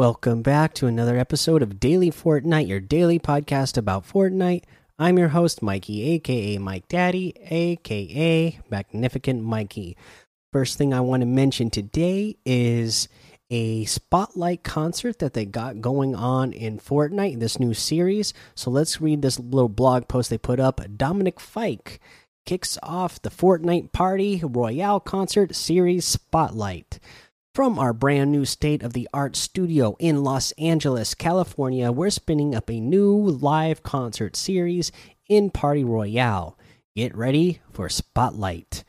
Welcome back to another episode of Daily Fortnite, your daily podcast about Fortnite. I'm your host, Mikey, aka Mike Daddy, aka Magnificent Mikey. First thing I want to mention today is a spotlight concert that they got going on in Fortnite, this new series. So let's read this little blog post they put up. Dominic Fike kicks off the Fortnite Party Royale concert series Spotlight. From our brand new state of the art studio in Los Angeles, California, we're spinning up a new live concert series in Party Royale. Get ready for Spotlight.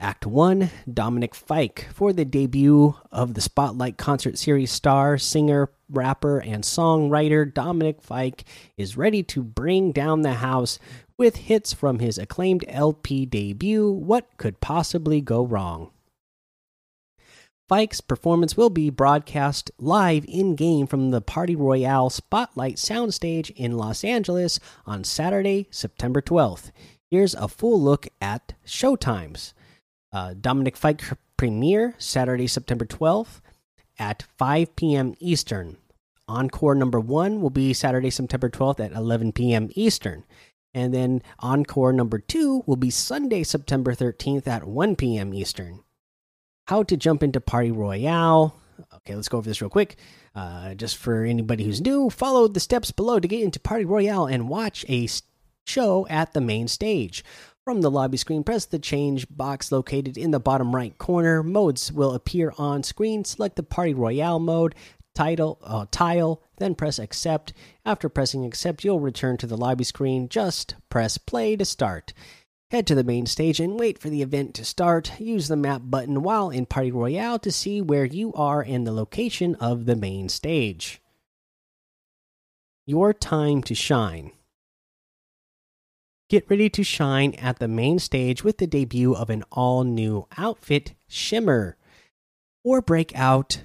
Act 1 Dominic Fike for the debut of the Spotlight concert series star, singer, rapper, and songwriter Dominic Fike is ready to bring down the house with hits from his acclaimed LP debut. What could possibly go wrong? Fike's performance will be broadcast live in game from the Party Royale Spotlight Soundstage in Los Angeles on Saturday, September 12th. Here's a full look at showtimes. Uh, Dominic Fike premiere Saturday, September 12th at 5 p.m. Eastern. Encore number one will be Saturday, September 12th at 11 p.m. Eastern. And then encore number two will be Sunday, September 13th at 1 p.m. Eastern how to jump into Party Royale. Okay, let's go over this real quick. Uh, just for anybody who's new, follow the steps below to get into Party Royale and watch a show at the main stage. From the lobby screen, press the change box located in the bottom right corner. Modes will appear on screen. Select the Party Royale mode, title, uh, tile, then press accept. After pressing accept, you'll return to the lobby screen. Just press play to start. Head to the main stage and wait for the event to start. Use the map button while in Party Royale to see where you are and the location of the main stage. Your time to shine. Get ready to shine at the main stage with the debut of an all new outfit, Shimmer. Or break out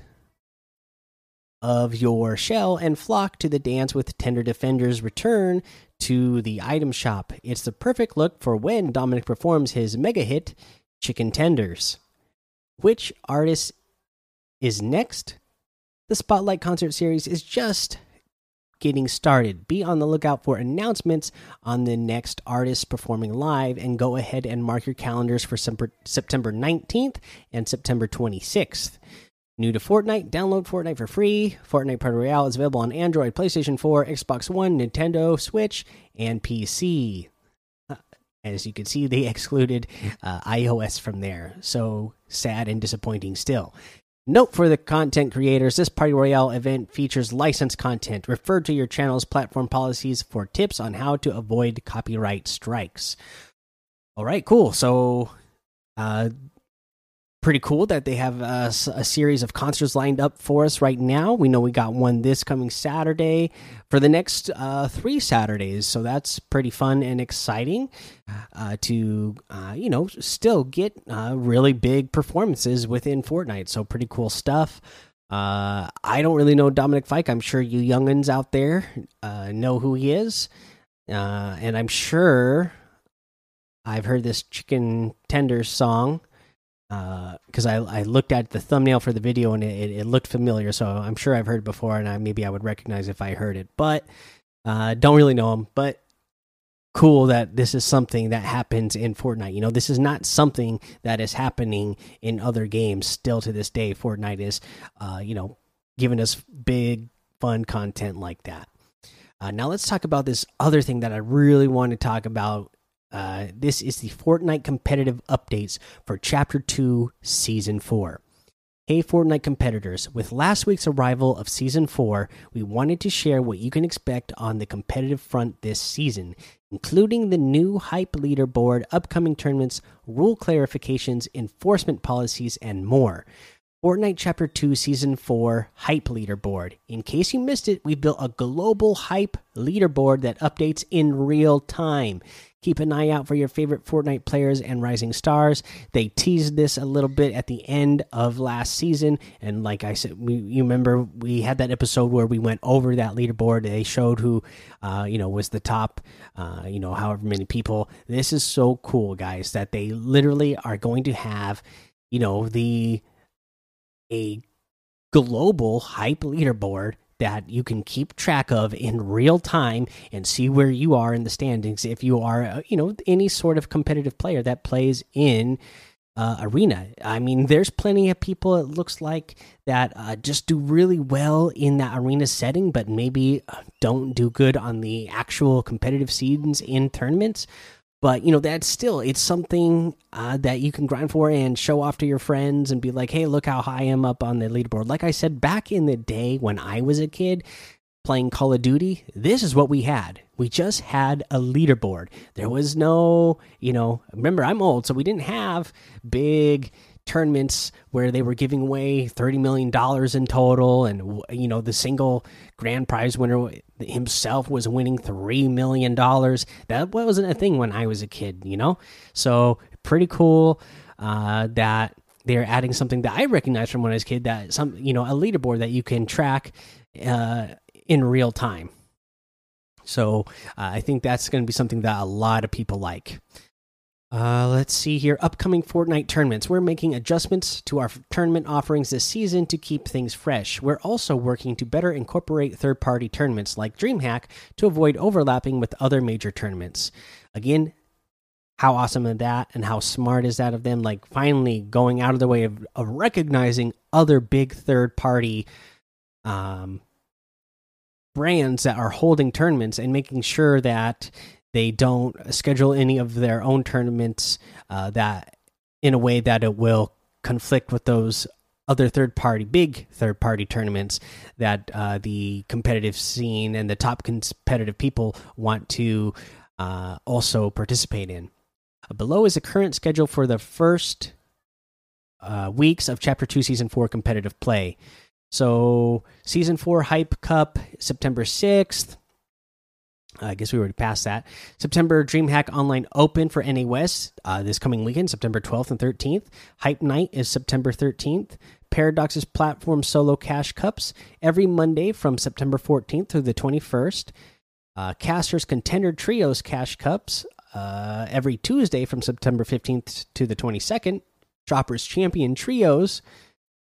of your shell and flock to the dance with Tender Defender's return to the item shop. It's the perfect look for when Dominic performs his mega hit, Chicken Tenders. Which artist is next? The Spotlight Concert Series is just getting started. Be on the lookout for announcements on the next artists performing live and go ahead and mark your calendars for September 19th and September 26th. New to Fortnite, download Fortnite for free. Fortnite Party Royale is available on Android, PlayStation 4, Xbox One, Nintendo, Switch, and PC. Uh, as you can see, they excluded uh, iOS from there. So sad and disappointing still. Note for the content creators this Party Royale event features licensed content. Refer to your channel's platform policies for tips on how to avoid copyright strikes. All right, cool. So, uh, pretty cool that they have a, a, series of concerts lined up for us right now. We know we got one this coming Saturday for the next uh, three Saturdays, so that's pretty fun and exciting uh, to uh, you know still get uh, really big performances within Fortnite. So pretty cool stuff. Uh, I don't really know Dominic Fike. I'm sure you younguns out there uh, know who he is, and I'm sure I've heard this Chicken tender song because uh, I, I looked at the thumbnail for the video and it, it, looked familiar, so I'm sure I've heard before, and I maybe I would recognize if I heard it, but uh, don't really know him. But cool that this is something that happens in Fortnite. You know, this is not something that is happening in other games. Still to this day, Fortnite is, uh, you know, giving us big fun content like that. Uh, now let's talk about this other thing that I really want to talk about uh, this is the Fortnite competitive updates for Chapter 2, Season 4. Hey, Fortnite competitors, with last week's arrival of Season 4, we wanted to share what you can expect on the competitive front this season, including the new hype leaderboard, upcoming tournaments, rule clarifications, enforcement policies, and more. Fortnite Chapter 2 Season 4 Hype Leaderboard. In case you missed it, we've built a global hype leaderboard that updates in real time. Keep an eye out for your favorite Fortnite players and rising stars. They teased this a little bit at the end of last season, and like I said, we, you remember we had that episode where we went over that leaderboard. They showed who, uh, you know, was the top, uh, you know, however many people. This is so cool, guys, that they literally are going to have, you know, the a global hype leaderboard that you can keep track of in real time and see where you are in the standings if you are uh, you know any sort of competitive player that plays in uh, arena. I mean there's plenty of people it looks like that uh, just do really well in that arena setting but maybe uh, don't do good on the actual competitive scenes in tournaments but you know that's still it's something uh, that you can grind for and show off to your friends and be like hey look how high i'm up on the leaderboard. Like i said back in the day when i was a kid playing call of duty this is what we had. We just had a leaderboard. There was no you know remember i'm old so we didn't have big tournaments where they were giving away 30 million dollars in total and you know the single grand prize winner himself was winning 3 million dollars. That wasn't a thing when i was a kid you know? So pretty cool uh, that they're adding something that i recognized from when i was a kid that some you know a leaderboard that you can track uh, in real time. So uh, i think that's going to be something that a lot of people like uh, let's see here. Upcoming Fortnite tournaments. We're making adjustments to our tournament offerings this season to keep things fresh. We're also working to better incorporate third party tournaments like DreamHack to avoid overlapping with other major tournaments. Again, how awesome is that and how smart is that of them? Like, finally going out of the way of, of recognizing other big third party um, brands that are holding tournaments and making sure that they don't schedule any of their own tournaments uh, that in a way that it will conflict with those other third party big third party tournaments that uh, the competitive scene and the top competitive people want to uh, also participate in. Below is a current schedule for the first uh, weeks of chapter 2 season 4 competitive play. So season 4 hype cup september 6th I guess we already passed that. September DreamHack Online Open for NA West uh, this coming weekend, September 12th and 13th. Hype Night is September 13th. Paradox's Platform Solo Cash Cups every Monday from September 14th through the 21st. Uh, Casters Contender Trios Cash Cups uh, every Tuesday from September 15th to the 22nd. Droppers Champion Trios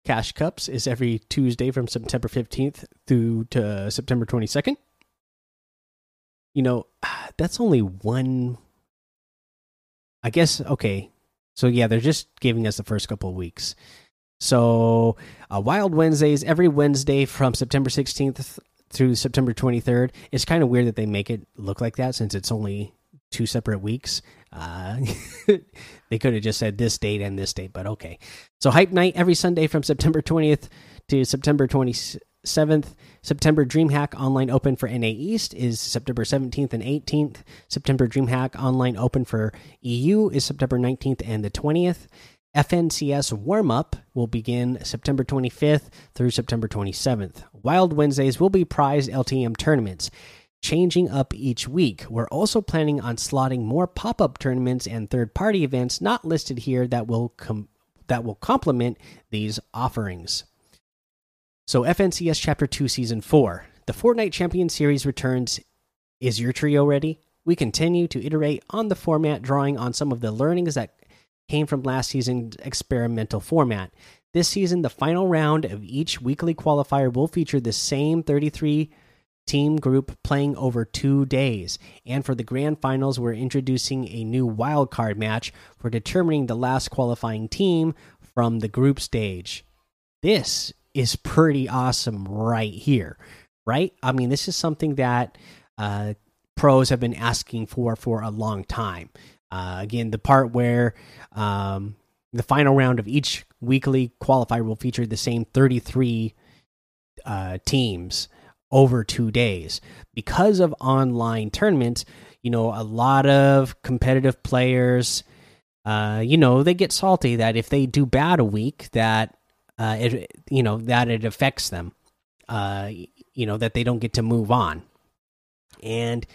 Cash Cups is every Tuesday from September 15th through to September 22nd you know, that's only one. I guess okay. So yeah, they're just giving us the first couple of weeks. So uh, Wild Wednesdays every Wednesday from September 16th through September 23rd. It's kind of weird that they make it look like that since it's only two separate weeks. Uh, they could have just said this date and this date, but okay. So Hype Night every Sunday from September 20th to September 20, 7th. September DreamHack Online Open for NA East is September 17th and 18th. September DreamHack Online Open for EU is September 19th and the 20th. FNCS Warm Up will begin September 25th through September 27th. Wild Wednesdays will be prized LTM tournaments, changing up each week. We're also planning on slotting more pop up tournaments and third party events not listed here that will that will complement these offerings. So, FNCS Chapter 2, Season 4. The Fortnite Champion Series returns. Is your trio ready? We continue to iterate on the format, drawing on some of the learnings that came from last season's experimental format. This season, the final round of each weekly qualifier will feature the same 33 team group playing over two days. And for the grand finals, we're introducing a new wildcard match for determining the last qualifying team from the group stage. This is pretty awesome right here, right? I mean, this is something that uh, pros have been asking for for a long time. Uh, again, the part where um, the final round of each weekly qualifier will feature the same 33 uh, teams over two days. Because of online tournaments, you know, a lot of competitive players, uh, you know, they get salty that if they do bad a week, that uh, it you know that it affects them, uh, you know that they don't get to move on, and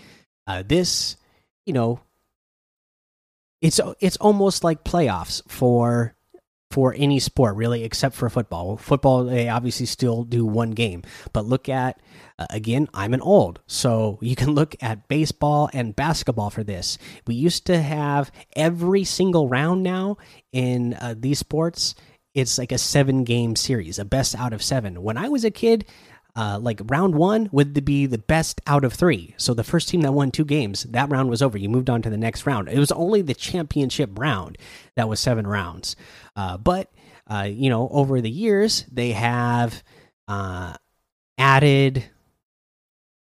uh, this, you know, it's it's almost like playoffs for for any sport really except for football. Football they obviously still do one game. But look at uh, again i'm an old so you can look at baseball and basketball for this. We used to have every single round now in uh, these sports it's like a seven game series, a best out of seven. When I was a kid, uh, like round one would be the best out of three. So the first team that won two games, that round was over. You moved on to the next round. It was only the championship round that was seven rounds. Uh, but uh, you know, over the years, they have uh, added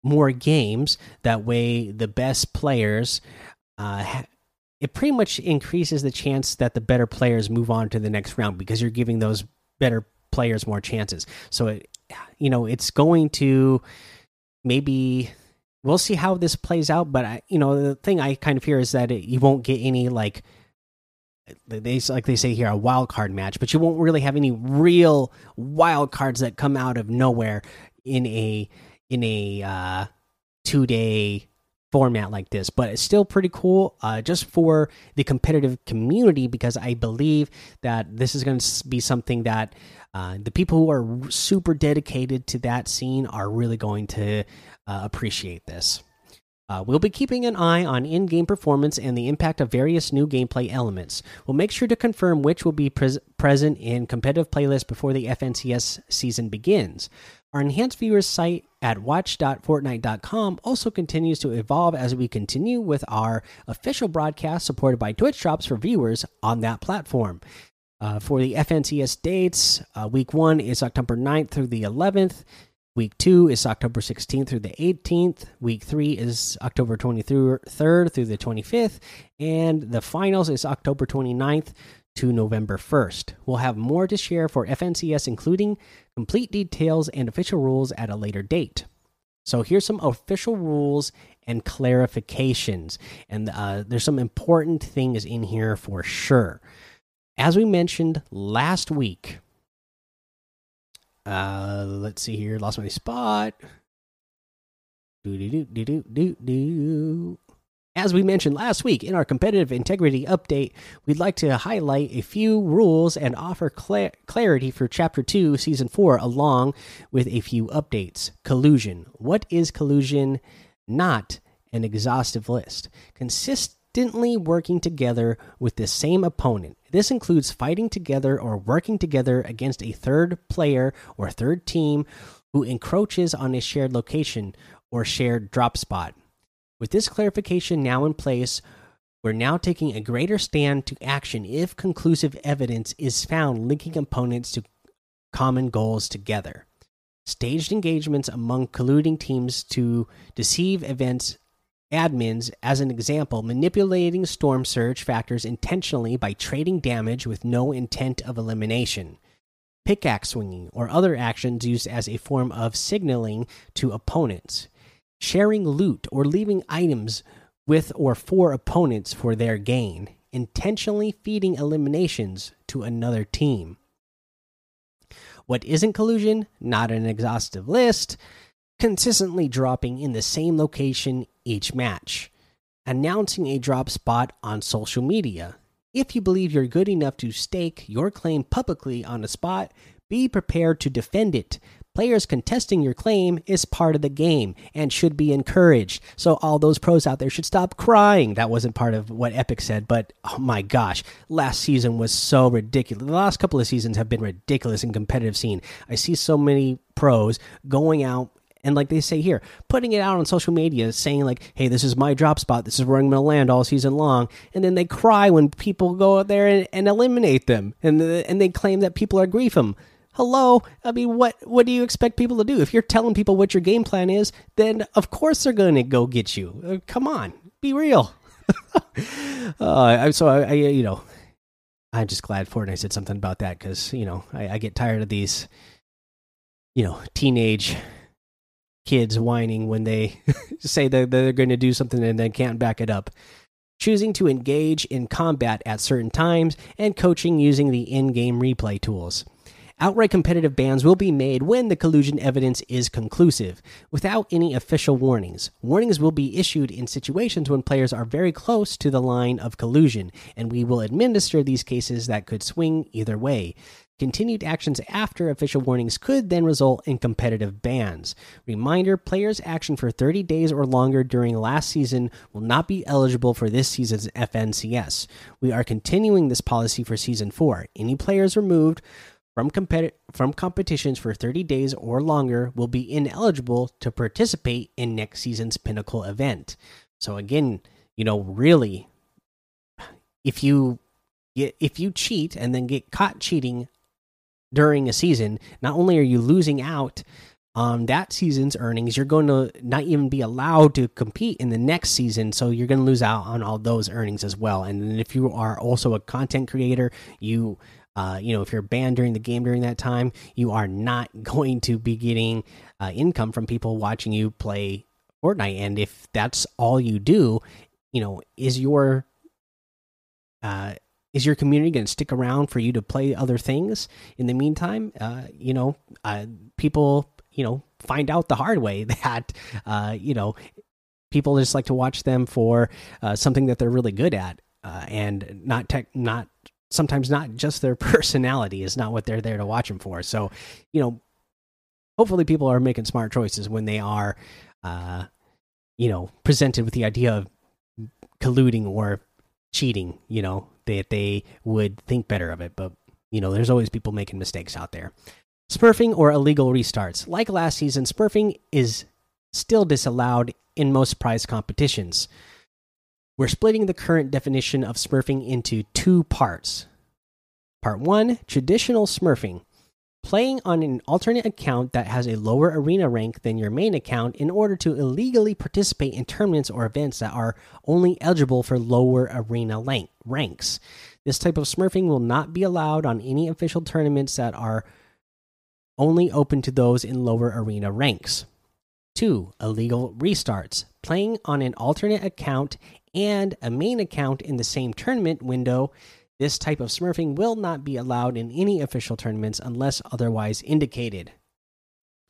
more games. That way, the best players. Uh, it pretty much increases the chance that the better players move on to the next round because you're giving those better players more chances. So it you know, it's going to maybe we'll see how this plays out. But I, you know, the thing I kind of fear is that it, you won't get any like they like they say here a wild card match, but you won't really have any real wild cards that come out of nowhere in a in a uh, two day format like this. But it's still pretty cool, uh, just for the competitive community because I believe that this is going to be something that uh, the people who are super dedicated to that scene are really going to uh, appreciate this. Uh, we'll be keeping an eye on in game performance and the impact of various new gameplay elements. We'll make sure to confirm which will be pres present in competitive playlists before the FNCS season begins. Our enhanced viewers site at watch.fortnite.com also continues to evolve as we continue with our official broadcast supported by Twitch drops for viewers on that platform. Uh, for the FNCS dates, uh, week one is October 9th through the 11th. Week two is October 16th through the 18th. Week three is October 23rd through the 25th. And the finals is October 29th to November 1st. We'll have more to share for FNCS, including complete details and official rules at a later date. So here's some official rules and clarifications. And uh, there's some important things in here for sure as we mentioned last week, uh, let's see here, lost my spot. Do do do do do do. As we mentioned last week in our competitive integrity update, we'd like to highlight a few rules and offer cl clarity for Chapter 2, Season 4, along with a few updates. Collusion. What is collusion? Not an exhaustive list. Consistently working together with the same opponent this includes fighting together or working together against a third player or third team who encroaches on a shared location or shared drop spot. With this clarification now in place, we're now taking a greater stand to action if conclusive evidence is found linking opponents to common goals together. Staged engagements among colluding teams to deceive events admins, as an example, manipulating storm surge factors intentionally by trading damage with no intent of elimination. Pickaxe swinging or other actions used as a form of signaling to opponents. Sharing loot or leaving items with or for opponents for their gain. Intentionally feeding eliminations to another team. What isn't collusion? Not an exhaustive list consistently dropping in the same location each match, announcing a drop spot on social media. If you believe you're good enough to stake your claim publicly on a spot, be prepared to defend it. Players contesting your claim is part of the game and should be encouraged. So, all those pros out there should stop crying. That wasn't part of what Epic said, but oh my gosh, last season was so ridiculous. The last couple of seasons have been ridiculous in competitive scene. I see so many pros going out and like they say here, putting it out on social media, saying like, "Hey, this is my drop spot. This is where I'm going to land all season long," and then they cry when people go out there and, and eliminate them, and and they claim that people are grief them. Hello, I mean, what what do you expect people to do? If you're telling people what your game plan is, then of course they're going to go get you. Uh, come on, be real. uh, so I, I, you know, I'm just glad Fortnite said something about that because you know I, I get tired of these, you know, teenage kids whining when they say that they're going to do something and then can't back it up. Choosing to engage in combat at certain times and coaching using the in game replay tools. Outright competitive bans will be made when the collusion evidence is conclusive, without any official warnings. Warnings will be issued in situations when players are very close to the line of collusion, and we will administer these cases that could swing either way. Continued actions after official warnings could then result in competitive bans. Reminder players' action for 30 days or longer during last season will not be eligible for this season's FNCS. We are continuing this policy for season 4. Any players removed from, from competitions for 30 days or longer will be ineligible to participate in next season's pinnacle event. So, again, you know, really, if you if you cheat and then get caught cheating during a season, not only are you losing out on that season's earnings, you're going to not even be allowed to compete in the next season. So you're going to lose out on all those earnings as well. And if you are also a content creator, you uh, you know, if you're banned during the game during that time, you are not going to be getting uh, income from people watching you play Fortnite. And if that's all you do, you know, is your uh, is your community going to stick around for you to play other things in the meantime? Uh, you know, uh, people, you know, find out the hard way that, uh, you know, people just like to watch them for something that they're really good at, uh, and not tech, not sometimes not just their personality is not what they're there to watch them for. So, you know, hopefully people are making smart choices when they are, uh, you know, presented with the idea of colluding or cheating. You know, that they would think better of it. But, you know, there's always people making mistakes out there. Smurfing or illegal restarts. Like last season, smurfing is still disallowed in most prize competitions. We're splitting the current definition of smurfing into two parts. Part 1 Traditional smurfing playing on an alternate account that has a lower arena rank than your main account in order to illegally participate in tournaments or events that are only eligible for lower arena ranks. This type of smurfing will not be allowed on any official tournaments that are only open to those in lower arena ranks. 2. Illegal restarts. Playing on an alternate account and a main account in the same tournament window this type of smurfing will not be allowed in any official tournaments unless otherwise indicated.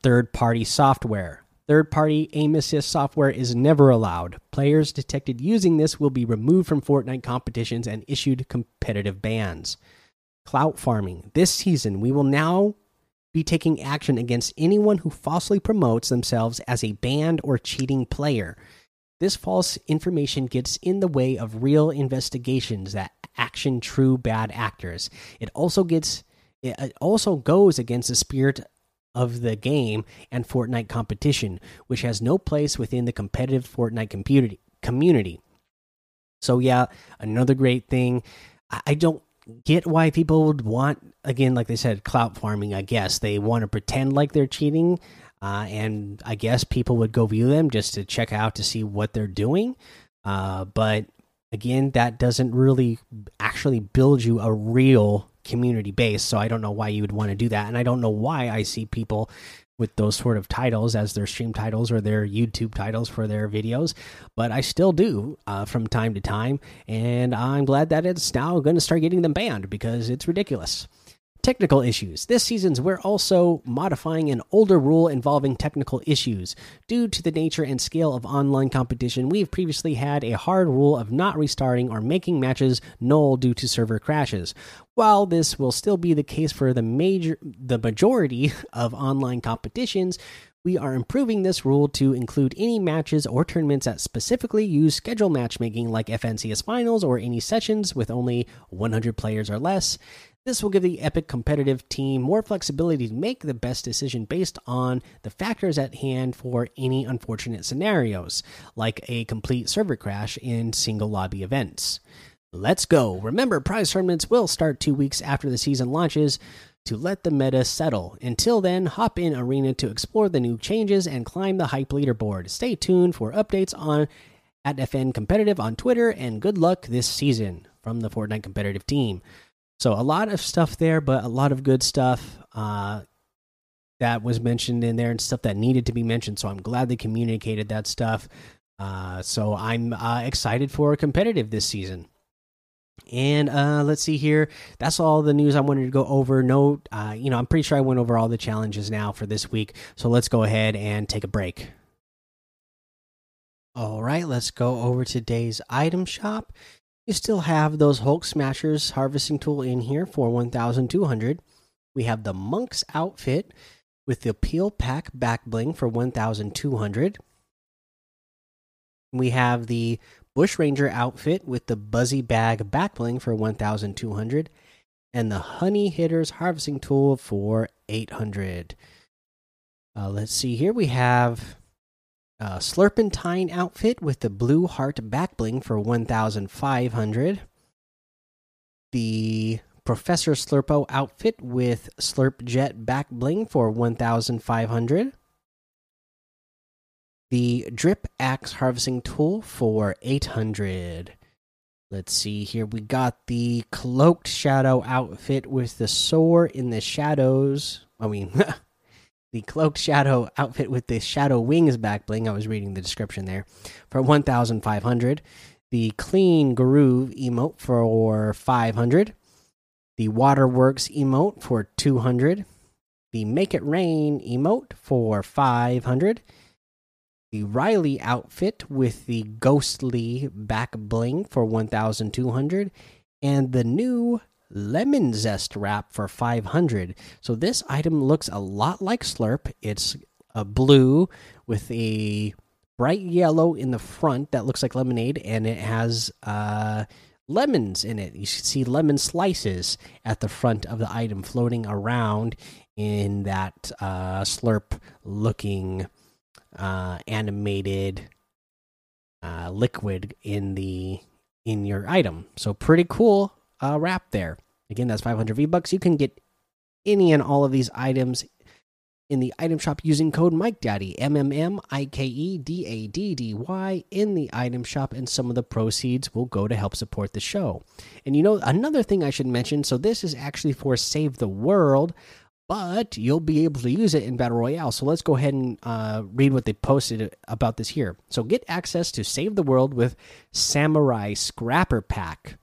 Third party software. Third party aim assist software is never allowed. Players detected using this will be removed from Fortnite competitions and issued competitive bans. Clout farming. This season, we will now be taking action against anyone who falsely promotes themselves as a banned or cheating player. This false information gets in the way of real investigations that action true bad actors. It also gets it also goes against the spirit of the game and Fortnite competition, which has no place within the competitive Fortnite community. Community. So yeah, another great thing. I don't get why people would want again, like they said, clout farming. I guess they want to pretend like they're cheating, uh, and I guess people would go view them just to check out to see what they're doing. Uh, but again, that doesn't really actually build you a real community base. So I don't know why you would want to do that. And I don't know why I see people with those sort of titles as their stream titles or their YouTube titles for their videos, but I still do uh, from time to time. And I'm glad that it's now going to start getting them banned because it's ridiculous. Technical issues. This season's we're also modifying an older rule involving technical issues. Due to the nature and scale of online competition, we've previously had a hard rule of not restarting or making matches null due to server crashes. While this will still be the case for the major the majority of online competitions, we are improving this rule to include any matches or tournaments that specifically use schedule matchmaking like FNCS finals or any sessions with only 100 players or less. This will give the Epic competitive team more flexibility to make the best decision based on the factors at hand for any unfortunate scenarios, like a complete server crash in single lobby events. Let's go. Remember, prize tournaments will start two weeks after the season launches to let the meta settle. Until then, hop in Arena to explore the new changes and climb the hype leaderboard. Stay tuned for updates on at FN Competitive on Twitter, and good luck this season from the Fortnite competitive team. So a lot of stuff there, but a lot of good stuff uh, that was mentioned in there and stuff that needed to be mentioned. So I'm glad they communicated that stuff. Uh, so I'm uh, excited for a competitive this season. And uh, let's see here. That's all the news I wanted to go over. No, uh, you know, I'm pretty sure I went over all the challenges now for this week. So let's go ahead and take a break. All right, let's go over today's item shop. You still have those Hulk Smashers harvesting tool in here for 1,200. We have the Monk's outfit with the Peel Pack back bling for 1,200. We have the Bush Ranger outfit with the Buzzy Bag back bling for 1,200. And the Honey Hitters harvesting tool for 800. Uh, let's see here. We have a Slurpentine outfit with the Blue Heart back bling for 1,500. The Professor Slurpo outfit with Slurp Jet back bling for 1,500. The Drip Axe harvesting tool for 800. Let's see here. We got the Cloaked Shadow outfit with the Soar in the Shadows. I mean, the Cloaked Shadow outfit with the Shadow Wings back bling. I was reading the description there for 1,500. The Clean Groove emote for 500 the Waterworks emote for 200, the Make It Rain emote for 500, the Riley outfit with the Ghostly back bling for 1200, and the new Lemon Zest wrap for 500. So this item looks a lot like Slurp. It's a blue with a bright yellow in the front that looks like lemonade, and it has uh lemons in it. You see lemon slices at the front of the item floating around in that uh, slurp looking uh, animated uh, liquid in the in your item. So pretty cool uh, wrap there. Again, that's 500 V bucks. You can get any and all of these items in the item shop using code Mike Daddy M M M I K E D A D D Y in the item shop, and some of the proceeds will go to help support the show. And you know, another thing I should mention so, this is actually for Save the World, but you'll be able to use it in Battle Royale. So, let's go ahead and uh, read what they posted about this here. So, get access to Save the World with Samurai Scrapper Pack.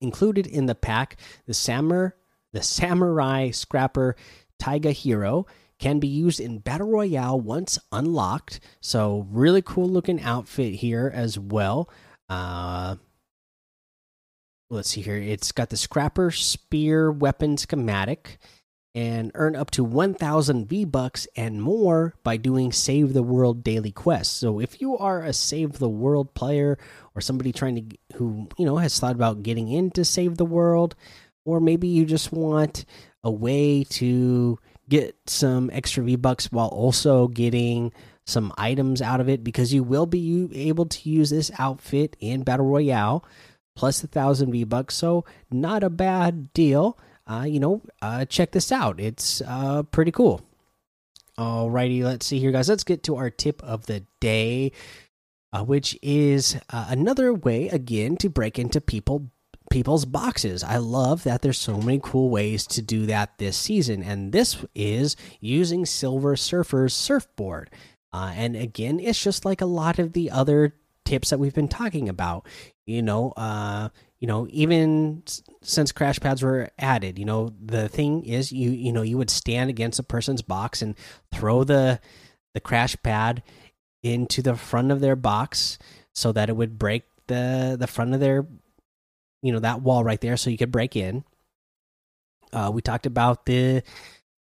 Included in the pack, the Samurai the Samurai Scrapper Taiga Hero can be used in Battle Royale once unlocked. So, really cool looking outfit here as well. Uh, let's see here. It's got the Scrapper Spear Weapon schematic and earn up to 1000 V bucks and more by doing Save the World daily quests. So, if you are a Save the World player or somebody trying to who, you know, has thought about getting into Save the World, or maybe you just want a way to get some extra V bucks while also getting some items out of it because you will be able to use this outfit in Battle Royale plus a thousand V bucks. So, not a bad deal. Uh, you know, uh, check this out. It's uh, pretty cool. Alrighty, let's see here, guys. Let's get to our tip of the day, uh, which is uh, another way again to break into people people's boxes. I love that there's so many cool ways to do that this season, and this is using Silver Surfer's surfboard. Uh, and again, it's just like a lot of the other tips that we've been talking about. You know, uh, you know, even since crash pads were added, you know, the thing is, you you know, you would stand against a person's box and throw the the crash pad into the front of their box so that it would break the the front of their you know that wall right there, so you could break in. Uh, we talked about the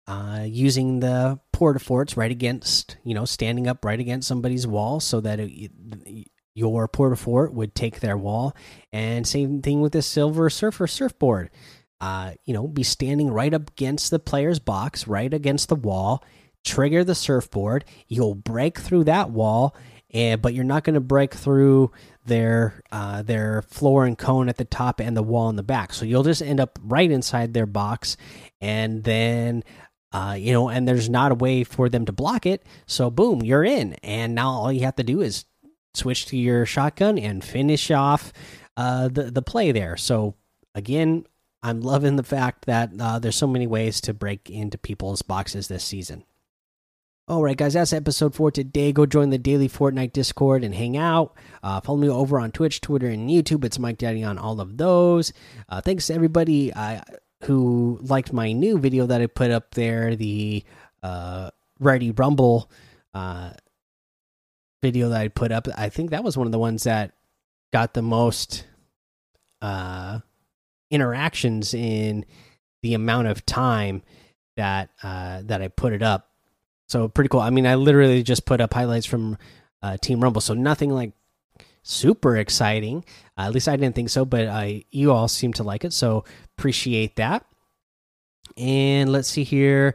uh, using the porta forts right against, you know, standing up right against somebody's wall so that it, your porta fort would take their wall. And same thing with the Silver Surfer surfboard. Uh, you know, be standing right up against the player's box, right against the wall, trigger the surfboard. You'll break through that wall, and but you're not going to break through their uh, their floor and cone at the top and the wall in the back. So you'll just end up right inside their box, and then uh, you know, and there's not a way for them to block it. So boom, you're in, and now all you have to do is switch to your shotgun and finish off uh, the the play there. So again, I'm loving the fact that uh, there's so many ways to break into people's boxes this season. All right, guys, that's episode four today. Go join the daily Fortnite Discord and hang out. Uh, follow me over on Twitch, Twitter, and YouTube. It's Mike Daddy on all of those. Uh, thanks to everybody uh, who liked my new video that I put up there, the uh, Ready Rumble uh, video that I put up. I think that was one of the ones that got the most uh, interactions in the amount of time that uh, that I put it up. So pretty cool. I mean, I literally just put up highlights from uh, Team Rumble, so nothing like super exciting. Uh, at least I didn't think so, but I you all seem to like it, so appreciate that. And let's see here.